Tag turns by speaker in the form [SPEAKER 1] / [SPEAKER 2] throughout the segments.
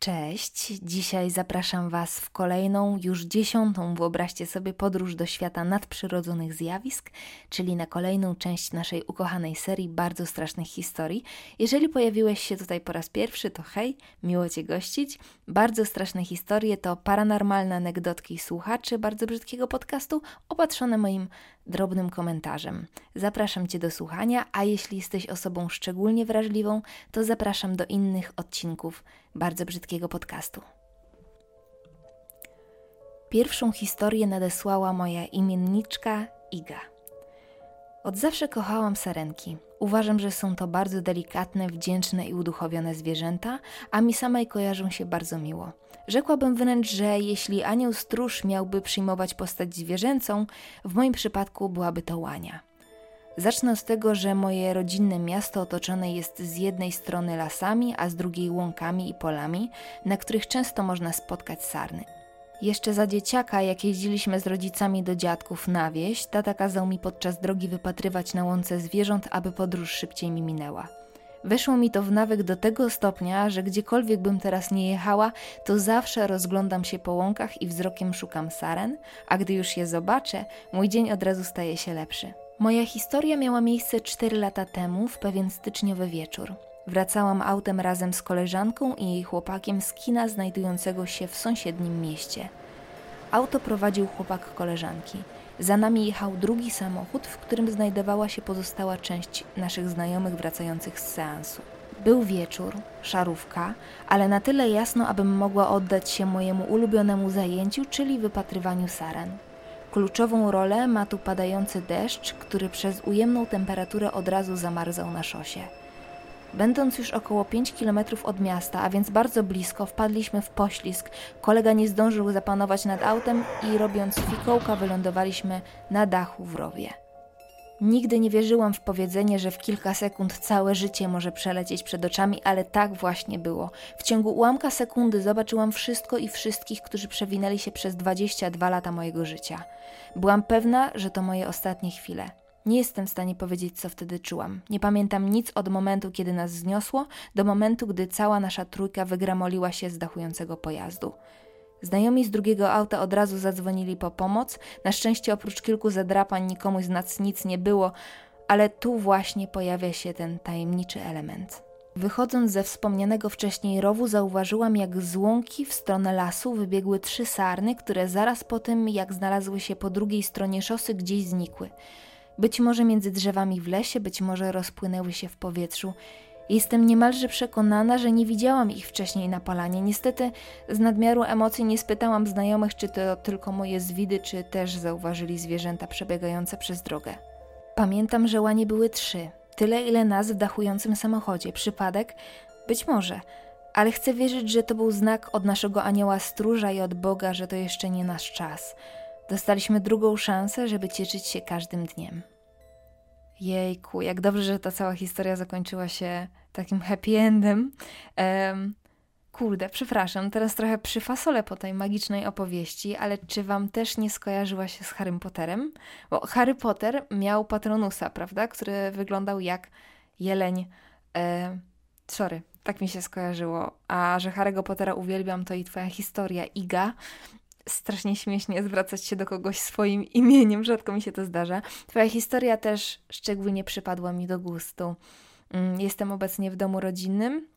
[SPEAKER 1] Cześć, dzisiaj zapraszam Was w kolejną, już dziesiątą, wyobraźcie sobie, podróż do świata nadprzyrodzonych zjawisk, czyli na kolejną część naszej ukochanej serii bardzo strasznych historii. Jeżeli pojawiłeś się tutaj po raz pierwszy, to hej, miło Cię gościć. Bardzo straszne historie to paranormalne anegdotki słuchaczy bardzo brzydkiego podcastu, opatrzone moim drobnym komentarzem. Zapraszam Cię do słuchania, a jeśli jesteś osobą szczególnie wrażliwą, to zapraszam do innych odcinków bardzo brzydkiego podcastu. Pierwszą historię nadesłała moja imienniczka Iga. Od zawsze kochałam sarenki. Uważam, że są to bardzo delikatne, wdzięczne i uduchowione zwierzęta, a mi samej kojarzą się bardzo miło. Rzekłabym wręcz, że jeśli anioł stróż miałby przyjmować postać zwierzęcą, w moim przypadku byłaby to łania. Zacznę od tego, że moje rodzinne miasto otoczone jest z jednej strony lasami, a z drugiej łąkami i polami, na których często można spotkać sarny. Jeszcze za dzieciaka, jak jeździliśmy z rodzicami do dziadków na wieś, tata kazał mi podczas drogi wypatrywać na łące zwierząt, aby podróż szybciej mi minęła. Weszło mi to w nawyk do tego stopnia, że gdziekolwiek bym teraz nie jechała, to zawsze rozglądam się po łąkach i wzrokiem szukam saren, a gdy już je zobaczę, mój dzień od razu staje się lepszy. Moja historia miała miejsce 4 lata temu, w pewien styczniowy wieczór. Wracałam autem razem z koleżanką i jej chłopakiem z kina znajdującego się w sąsiednim mieście. Auto prowadził chłopak koleżanki. Za nami jechał drugi samochód, w którym znajdowała się pozostała część naszych znajomych wracających z seansu. Był wieczór, szarówka, ale na tyle jasno, abym mogła oddać się mojemu ulubionemu zajęciu, czyli wypatrywaniu saren. Kluczową rolę ma tu padający deszcz, który przez ujemną temperaturę od razu zamarzał na szosie. Będąc już około 5 km od miasta, a więc bardzo blisko, wpadliśmy w poślizg. Kolega nie zdążył zapanować nad autem i robiąc fikołka wylądowaliśmy na dachu w rowie. Nigdy nie wierzyłam w powiedzenie, że w kilka sekund całe życie może przelecieć przed oczami, ale tak właśnie było. W ciągu ułamka sekundy zobaczyłam wszystko i wszystkich, którzy przewinęli się przez 22 lata mojego życia. Byłam pewna, że to moje ostatnie chwile. Nie jestem w stanie powiedzieć, co wtedy czułam. Nie pamiętam nic od momentu, kiedy nas zniosło, do momentu, gdy cała nasza trójka wygramoliła się z dachującego pojazdu. Znajomi z drugiego auta od razu zadzwonili po pomoc. Na szczęście oprócz kilku zadrapań nikomu z nas nic nie było, ale tu właśnie pojawia się ten tajemniczy element. Wychodząc ze wspomnianego wcześniej rowu, zauważyłam, jak z łąki w stronę lasu wybiegły trzy sarny, które zaraz po tym, jak znalazły się po drugiej stronie szosy, gdzieś znikły. Być może między drzewami w lesie, być może rozpłynęły się w powietrzu. Jestem niemalże przekonana, że nie widziałam ich wcześniej na palanie. Niestety z nadmiaru emocji nie spytałam znajomych, czy to tylko moje zwidy, czy też zauważyli zwierzęta przebiegające przez drogę. Pamiętam, że łanie były trzy. Tyle, ile nas w dachującym samochodzie. Przypadek? Być może. Ale chcę wierzyć, że to był znak od naszego anioła stróża i od Boga, że to jeszcze nie nasz czas. Dostaliśmy drugą szansę, żeby cieszyć się każdym dniem. Jejku, jak dobrze, że ta cała historia zakończyła się takim happy endem. Um, kurde, przepraszam, teraz trochę przyfasolę po tej magicznej opowieści, ale czy wam też nie skojarzyła się z Harrym Potterem? Bo Harry Potter miał patronusa, prawda, który wyglądał jak jeleń. E, sorry, tak mi się skojarzyło. A że Harry'ego Pottera uwielbiam, to i twoja historia, Iga, strasznie śmiesznie zwracać się do kogoś swoim imieniem, rzadko mi się to zdarza. Twoja historia też szczególnie przypadła mi do gustu. Mm, jestem obecnie w domu rodzinnym.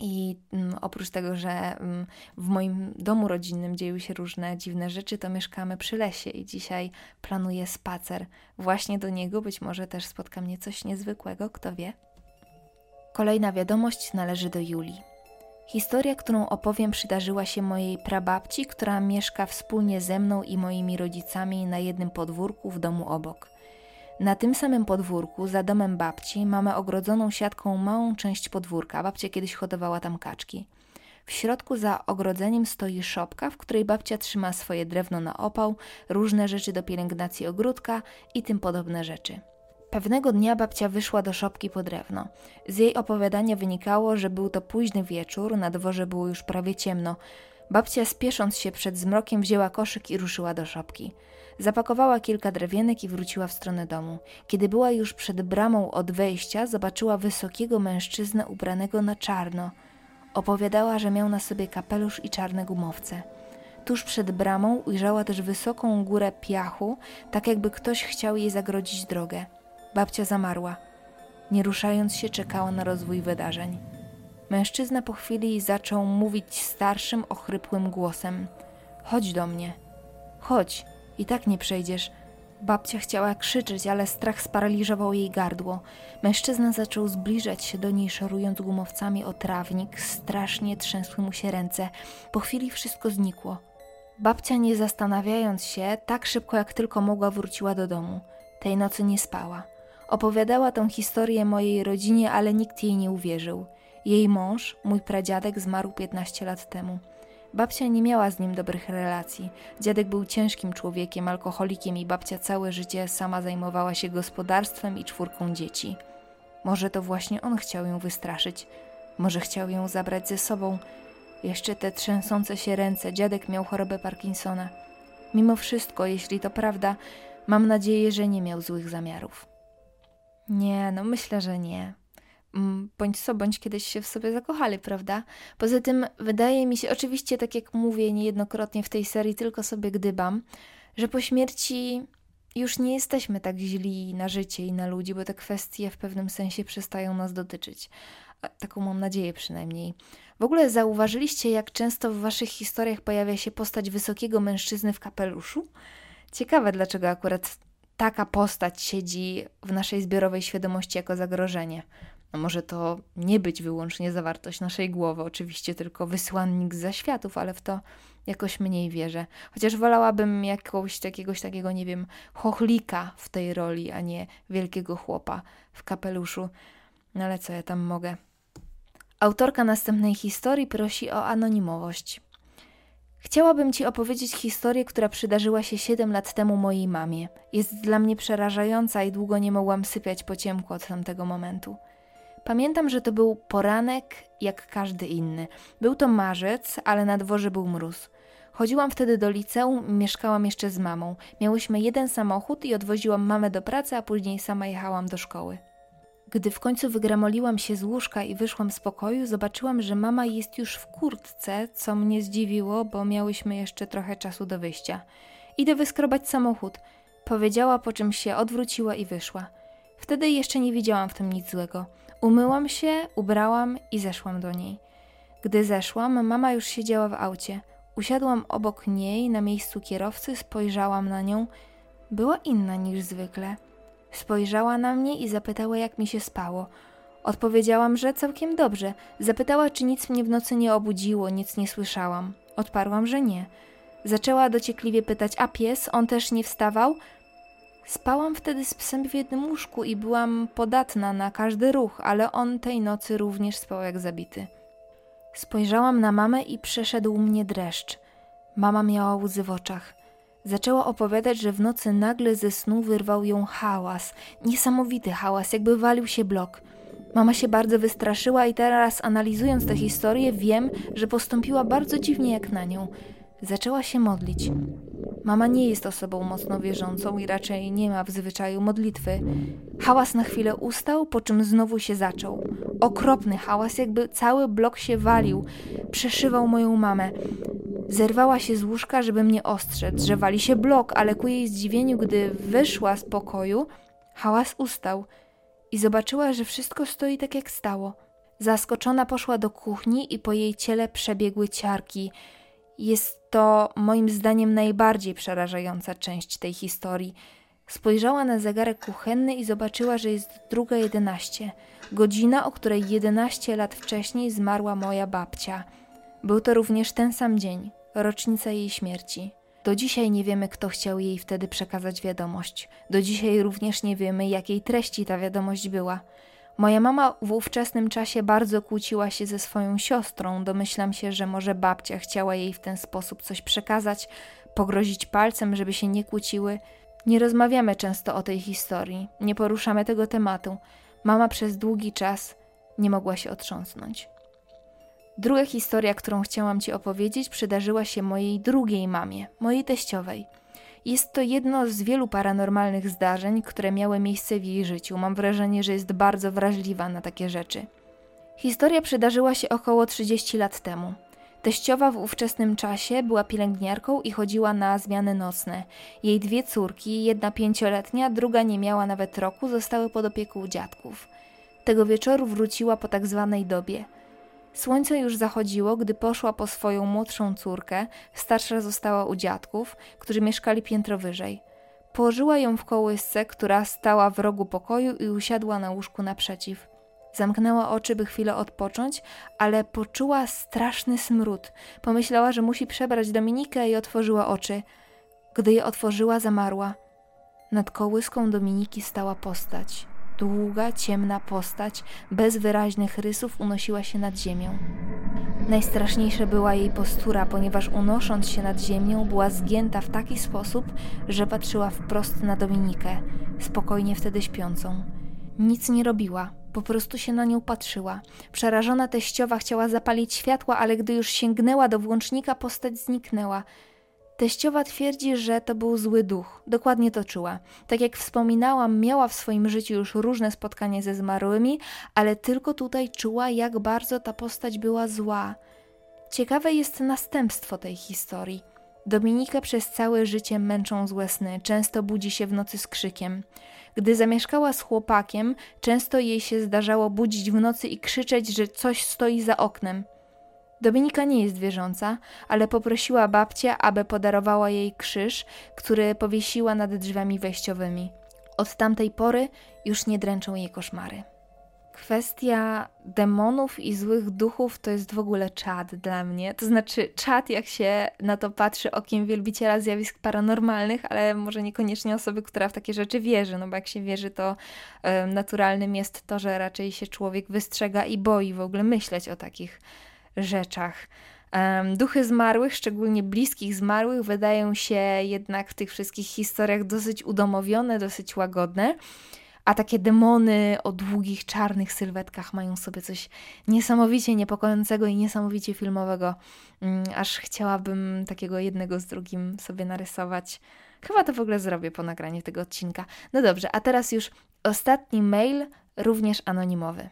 [SPEAKER 1] I mm, oprócz tego, że mm, w moim domu rodzinnym dzieją się różne dziwne rzeczy, to mieszkamy przy lesie i dzisiaj planuję spacer właśnie do niego. Być może też spotka mnie coś niezwykłego, kto wie. Kolejna wiadomość należy do Julii. Historia, którą opowiem, przydarzyła się mojej prababci, która mieszka wspólnie ze mną i moimi rodzicami na jednym podwórku w domu obok. Na tym samym podwórku, za domem babci, mamy ogrodzoną siatką małą część podwórka. Babcia kiedyś hodowała tam kaczki. W środku za ogrodzeniem stoi szopka, w której babcia trzyma swoje drewno na opał, różne rzeczy do pielęgnacji ogródka i tym podobne rzeczy. Pewnego dnia babcia wyszła do szopki po drewno. Z jej opowiadania wynikało, że był to późny wieczór, na dworze było już prawie ciemno. Babcia, spiesząc się przed zmrokiem, wzięła koszyk i ruszyła do szopki. Zapakowała kilka drewienek i wróciła w stronę domu. Kiedy była już przed bramą od wejścia, zobaczyła wysokiego mężczyznę ubranego na czarno. Opowiadała, że miał na sobie kapelusz i czarne gumowce. Tuż przed bramą ujrzała też wysoką górę piachu, tak jakby ktoś chciał jej zagrodzić drogę. Babcia zamarła. Nie ruszając się, czekała na rozwój wydarzeń. Mężczyzna po chwili zaczął mówić starszym, ochrypłym głosem: Chodź do mnie. Chodź, i tak nie przejdziesz. Babcia chciała krzyczeć, ale strach sparaliżował jej gardło. Mężczyzna zaczął zbliżać się do niej, szorując gumowcami o trawnik. Strasznie trzęsły mu się ręce. Po chwili wszystko znikło. Babcia, nie zastanawiając się, tak szybko jak tylko mogła, wróciła do domu. Tej nocy nie spała. Opowiadała tę historię mojej rodzinie, ale nikt jej nie uwierzył. Jej mąż, mój pradziadek, zmarł 15 lat temu. Babcia nie miała z nim dobrych relacji. Dziadek był ciężkim człowiekiem, alkoholikiem i babcia całe życie sama zajmowała się gospodarstwem i czwórką dzieci. Może to właśnie on chciał ją wystraszyć. Może chciał ją zabrać ze sobą. Jeszcze te trzęsące się ręce. Dziadek miał chorobę Parkinsona. Mimo wszystko, jeśli to prawda, mam nadzieję, że nie miał złych zamiarów. Nie, no myślę, że nie. Mm, bądź co bądź kiedyś się w sobie zakochali, prawda? Poza tym wydaje mi się, oczywiście tak jak mówię niejednokrotnie w tej serii, tylko sobie gdybam, że po śmierci już nie jesteśmy tak źli na życie i na ludzi, bo te kwestie w pewnym sensie przestają nas dotyczyć. Taką mam nadzieję przynajmniej. W ogóle zauważyliście, jak często w waszych historiach pojawia się postać wysokiego mężczyzny w kapeluszu? Ciekawe, dlaczego akurat taka postać siedzi w naszej zbiorowej świadomości jako zagrożenie. No może to nie być wyłącznie zawartość naszej głowy, oczywiście tylko wysłannik z zaświatów, ale w to jakoś mniej wierzę. Chociaż wolałabym jakiegoś takiego, nie wiem, chochlika w tej roli, a nie wielkiego chłopa w kapeluszu. No ale co ja tam mogę? Autorka następnej historii prosi o anonimowość. Chciałabym Ci opowiedzieć historię, która przydarzyła się 7 lat temu mojej mamie. Jest dla mnie przerażająca i długo nie mogłam sypiać po ciemku od tamtego momentu. Pamiętam, że to był poranek jak każdy inny. Był to marzec, ale na dworze był mróz. Chodziłam wtedy do liceum, mieszkałam jeszcze z mamą. Miałyśmy jeden samochód i odwoziłam mamę do pracy, a później sama jechałam do szkoły. Gdy w końcu wygramoliłam się z łóżka i wyszłam z pokoju, zobaczyłam, że mama jest już w kurtce, co mnie zdziwiło, bo miałyśmy jeszcze trochę czasu do wyjścia. Idę wyskrobać samochód, powiedziała, po czym się odwróciła i wyszła. Wtedy jeszcze nie widziałam w tym nic złego. Umyłam się, ubrałam i zeszłam do niej. Gdy zeszłam, mama już siedziała w aucie. Usiadłam obok niej na miejscu kierowcy, spojrzałam na nią. Była inna niż zwykle. Spojrzała na mnie i zapytała, jak mi się spało. Odpowiedziałam, że całkiem dobrze. Zapytała, czy nic mnie w nocy nie obudziło, nic nie słyszałam. Odparłam, że nie. Zaczęła dociekliwie pytać, a pies, on też nie wstawał? Spałam wtedy z psem w jednym łóżku i byłam podatna na każdy ruch, ale on tej nocy również spał jak zabity. Spojrzałam na mamę i przeszedł mnie dreszcz. Mama miała łzy w oczach. Zaczęła opowiadać, że w nocy nagle ze snu wyrwał ją hałas, niesamowity hałas, jakby walił się blok. Mama się bardzo wystraszyła i teraz, analizując tę historię, wiem, że postąpiła bardzo dziwnie jak na nią. Zaczęła się modlić. Mama nie jest osobą mocno wierzącą i raczej nie ma w zwyczaju modlitwy. Hałas na chwilę ustał, po czym znowu się zaczął. Okropny hałas, jakby cały blok się walił, przeszywał moją mamę. Zerwała się z łóżka, żeby mnie ostrzec, że wali się blok, ale ku jej zdziwieniu, gdy wyszła z pokoju, hałas ustał i zobaczyła, że wszystko stoi tak jak stało. Zaskoczona poszła do kuchni i po jej ciele przebiegły ciarki. Jest to moim zdaniem najbardziej przerażająca część tej historii. Spojrzała na zegarek kuchenny i zobaczyła, że jest druga jedenaście, godzina, o której jedenaście lat wcześniej zmarła moja babcia. Był to również ten sam dzień, rocznica jej śmierci. Do dzisiaj nie wiemy, kto chciał jej wtedy przekazać wiadomość. Do dzisiaj również nie wiemy, jakiej treści ta wiadomość była. Moja mama w ówczesnym czasie bardzo kłóciła się ze swoją siostrą. Domyślam się, że może babcia chciała jej w ten sposób coś przekazać, pogrozić palcem, żeby się nie kłóciły. Nie rozmawiamy często o tej historii, nie poruszamy tego tematu. Mama przez długi czas nie mogła się otrząsnąć. Druga historia, którą chciałam Ci opowiedzieć, przydarzyła się mojej drugiej mamie, mojej teściowej. Jest to jedno z wielu paranormalnych zdarzeń, które miały miejsce w jej życiu. Mam wrażenie, że jest bardzo wrażliwa na takie rzeczy. Historia przydarzyła się około 30 lat temu. Teściowa w ówczesnym czasie była pielęgniarką i chodziła na zmiany nocne. Jej dwie córki, jedna pięcioletnia, druga nie miała nawet roku, zostały pod opieką dziadków. Tego wieczoru wróciła po tak zwanej dobie. Słońce już zachodziło, gdy poszła po swoją młodszą córkę, starsza została u dziadków, którzy mieszkali piętro wyżej. Położyła ją w kołysce, która stała w rogu pokoju i usiadła na łóżku naprzeciw. Zamknęła oczy, by chwilę odpocząć, ale poczuła straszny smród. Pomyślała, że musi przebrać Dominikę i otworzyła oczy. Gdy je otworzyła, zamarła. Nad kołyską Dominiki stała postać. Długa, ciemna postać, bez wyraźnych rysów, unosiła się nad ziemią. Najstraszniejsza była jej postura, ponieważ unosząc się nad ziemią, była zgięta w taki sposób, że patrzyła wprost na Dominikę, spokojnie wtedy śpiącą. Nic nie robiła, po prostu się na nią patrzyła. Przerażona teściowa chciała zapalić światła, ale gdy już sięgnęła do włącznika, postać zniknęła. Teściowa twierdzi, że to był zły duch. Dokładnie to czuła. Tak jak wspominałam, miała w swoim życiu już różne spotkania ze zmarłymi, ale tylko tutaj czuła, jak bardzo ta postać była zła. Ciekawe jest następstwo tej historii. Dominikę przez całe życie męczą złe sny, często budzi się w nocy z krzykiem. Gdy zamieszkała z chłopakiem, często jej się zdarzało budzić w nocy i krzyczeć, że coś stoi za oknem. Dominika nie jest wierząca, ale poprosiła babcię, aby podarowała jej krzyż, który powiesiła nad drzwiami wejściowymi. Od tamtej pory już nie dręczą jej koszmary. Kwestia demonów i złych duchów to jest w ogóle czad dla mnie. To znaczy, czad, jak się na to patrzy okiem wielbiciela zjawisk paranormalnych, ale może niekoniecznie osoby, która w takie rzeczy wierzy. No bo jak się wierzy, to naturalnym jest to, że raczej się człowiek wystrzega i boi w ogóle myśleć o takich rzeczach. Duchy zmarłych, szczególnie bliskich zmarłych, wydają się jednak w tych wszystkich historiach dosyć udomowione, dosyć łagodne. A takie demony o długich, czarnych sylwetkach mają sobie coś niesamowicie niepokojącego i niesamowicie filmowego. Um, aż chciałabym takiego jednego z drugim sobie narysować. Chyba to w ogóle zrobię po nagraniu tego odcinka. No dobrze, a teraz już ostatni mail, również anonimowy.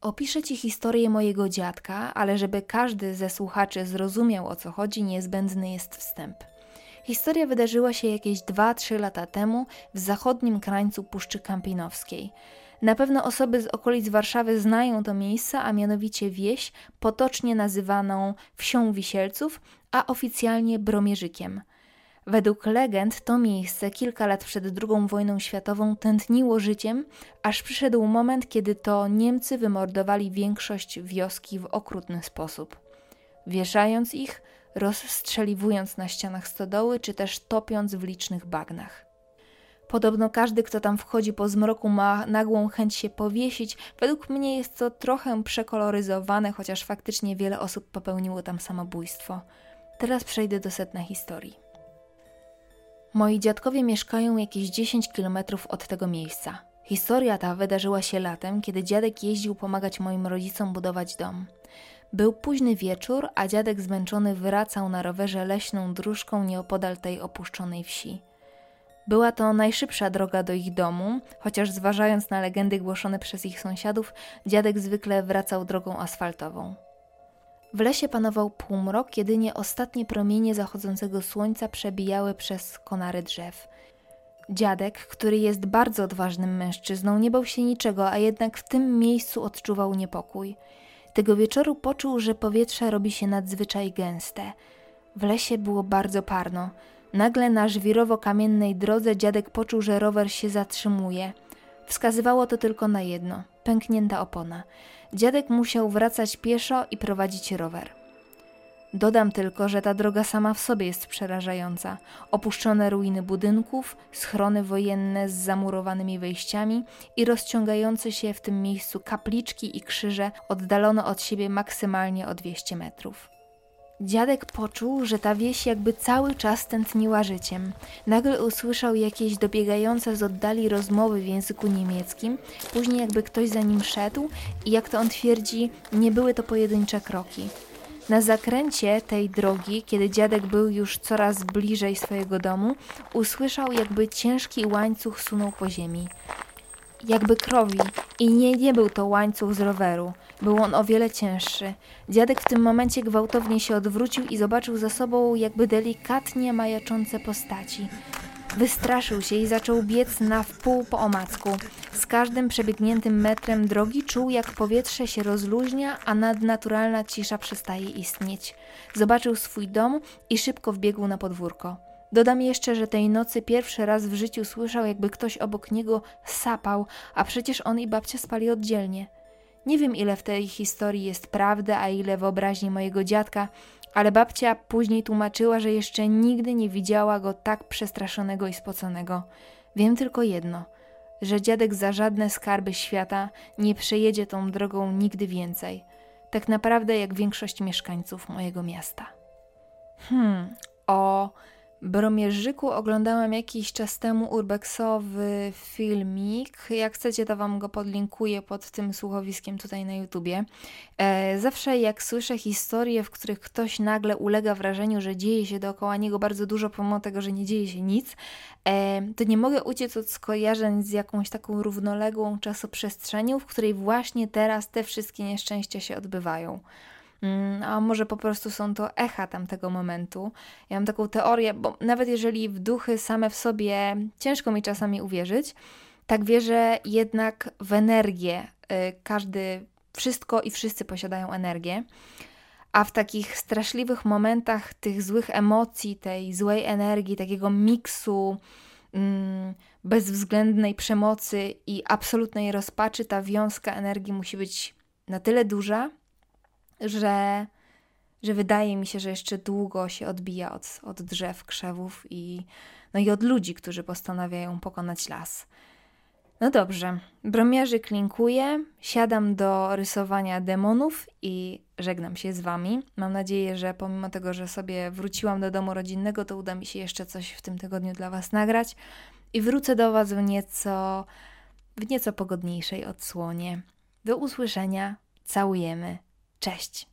[SPEAKER 1] Opiszę Ci historię mojego dziadka, ale żeby każdy ze słuchaczy zrozumiał o co chodzi, niezbędny jest wstęp. Historia wydarzyła się jakieś 2-3 lata temu w zachodnim krańcu Puszczy Kampinowskiej. Na pewno osoby z okolic Warszawy znają to miejsce, a mianowicie wieś, potocznie nazywaną Wsią Wisielców, a oficjalnie Bromierzykiem – Według legend to miejsce kilka lat przed II wojną światową tętniło życiem, aż przyszedł moment, kiedy to Niemcy wymordowali większość wioski w okrutny sposób. Wieszając ich, rozstrzeliwując na ścianach stodoły, czy też topiąc w licznych bagnach. Podobno każdy, kto tam wchodzi po zmroku, ma nagłą chęć się powiesić. Według mnie jest to trochę przekoloryzowane, chociaż faktycznie wiele osób popełniło tam samobójstwo. Teraz przejdę do setnej historii. Moi dziadkowie mieszkają jakieś 10 kilometrów od tego miejsca. Historia ta wydarzyła się latem, kiedy dziadek jeździł pomagać moim rodzicom budować dom. Był późny wieczór, a dziadek zmęczony wracał na rowerze leśną dróżką nieopodal tej opuszczonej wsi. Była to najszybsza droga do ich domu, chociaż zważając na legendy głoszone przez ich sąsiadów, dziadek zwykle wracał drogą asfaltową. W lesie panował półmrok, jedynie ostatnie promienie zachodzącego słońca przebijały przez konary drzew. Dziadek, który jest bardzo odważnym mężczyzną, nie bał się niczego, a jednak w tym miejscu odczuwał niepokój. Tego wieczoru poczuł, że powietrze robi się nadzwyczaj gęste. W lesie było bardzo parno. Nagle na żwirowo-kamiennej drodze dziadek poczuł, że rower się zatrzymuje. Wskazywało to tylko na jedno pęknięta opona dziadek musiał wracać pieszo i prowadzić rower. Dodam tylko, że ta droga sama w sobie jest przerażająca. Opuszczone ruiny budynków, schrony wojenne z zamurowanymi wejściami i rozciągające się w tym miejscu kapliczki i krzyże oddalono od siebie maksymalnie o 200 metrów. Dziadek poczuł, że ta wieś jakby cały czas tętniła życiem. Nagle usłyszał jakieś dobiegające z oddali rozmowy w języku niemieckim, później jakby ktoś za nim szedł i jak to on twierdzi, nie były to pojedyncze kroki. Na zakręcie tej drogi, kiedy dziadek był już coraz bliżej swojego domu, usłyszał jakby ciężki łańcuch sunął po ziemi. Jakby krowi. I nie, nie był to łańcuch z roweru. Był on o wiele cięższy. Dziadek w tym momencie gwałtownie się odwrócił i zobaczył za sobą jakby delikatnie majaczące postaci. Wystraszył się i zaczął biec na wpół po omacku. Z każdym przebiegniętym metrem drogi czuł, jak powietrze się rozluźnia, a nadnaturalna cisza przestaje istnieć. Zobaczył swój dom i szybko wbiegł na podwórko. Dodam jeszcze, że tej nocy pierwszy raz w życiu słyszał, jakby ktoś obok niego sapał, a przecież on i babcia spali oddzielnie. Nie wiem, ile w tej historii jest prawdy, a ile wyobraźni mojego dziadka, ale babcia później tłumaczyła, że jeszcze nigdy nie widziała go tak przestraszonego i spoconego. Wiem tylko jedno, że dziadek za żadne skarby świata nie przejedzie tą drogą nigdy więcej. Tak naprawdę jak większość mieszkańców mojego miasta. Hmm, o Bromierzyku oglądałam jakiś czas temu urbexowy filmik. Jak chcecie, to wam go podlinkuję pod tym słuchowiskiem tutaj na YouTubie. E, zawsze jak słyszę historie, w których ktoś nagle ulega wrażeniu, że dzieje się dookoła niego bardzo dużo, pomimo tego, że nie dzieje się nic, e, to nie mogę uciec od skojarzeń z jakąś taką równoległą czasoprzestrzenią, w której właśnie teraz te wszystkie nieszczęścia się odbywają. Mm, a może po prostu są to echa tamtego momentu. Ja mam taką teorię, bo nawet jeżeli w duchy same w sobie ciężko mi czasami uwierzyć, tak wierzę jednak w energię. Y, każdy, wszystko i wszyscy posiadają energię. A w takich straszliwych momentach tych złych emocji, tej złej energii, takiego miksu mm, bezwzględnej przemocy i absolutnej rozpaczy, ta wiązka energii musi być na tyle duża, że, że wydaje mi się, że jeszcze długo się odbija od, od drzew, krzewów i, no i od ludzi, którzy postanawiają pokonać las. No dobrze, bromiarzy klinkuję, siadam do rysowania demonów i żegnam się z Wami. Mam nadzieję, że pomimo tego, że sobie wróciłam do domu rodzinnego, to uda mi się jeszcze coś w tym tygodniu dla Was nagrać i wrócę do Was w nieco, w nieco pogodniejszej odsłonie. Do usłyszenia, całujemy. Cześć!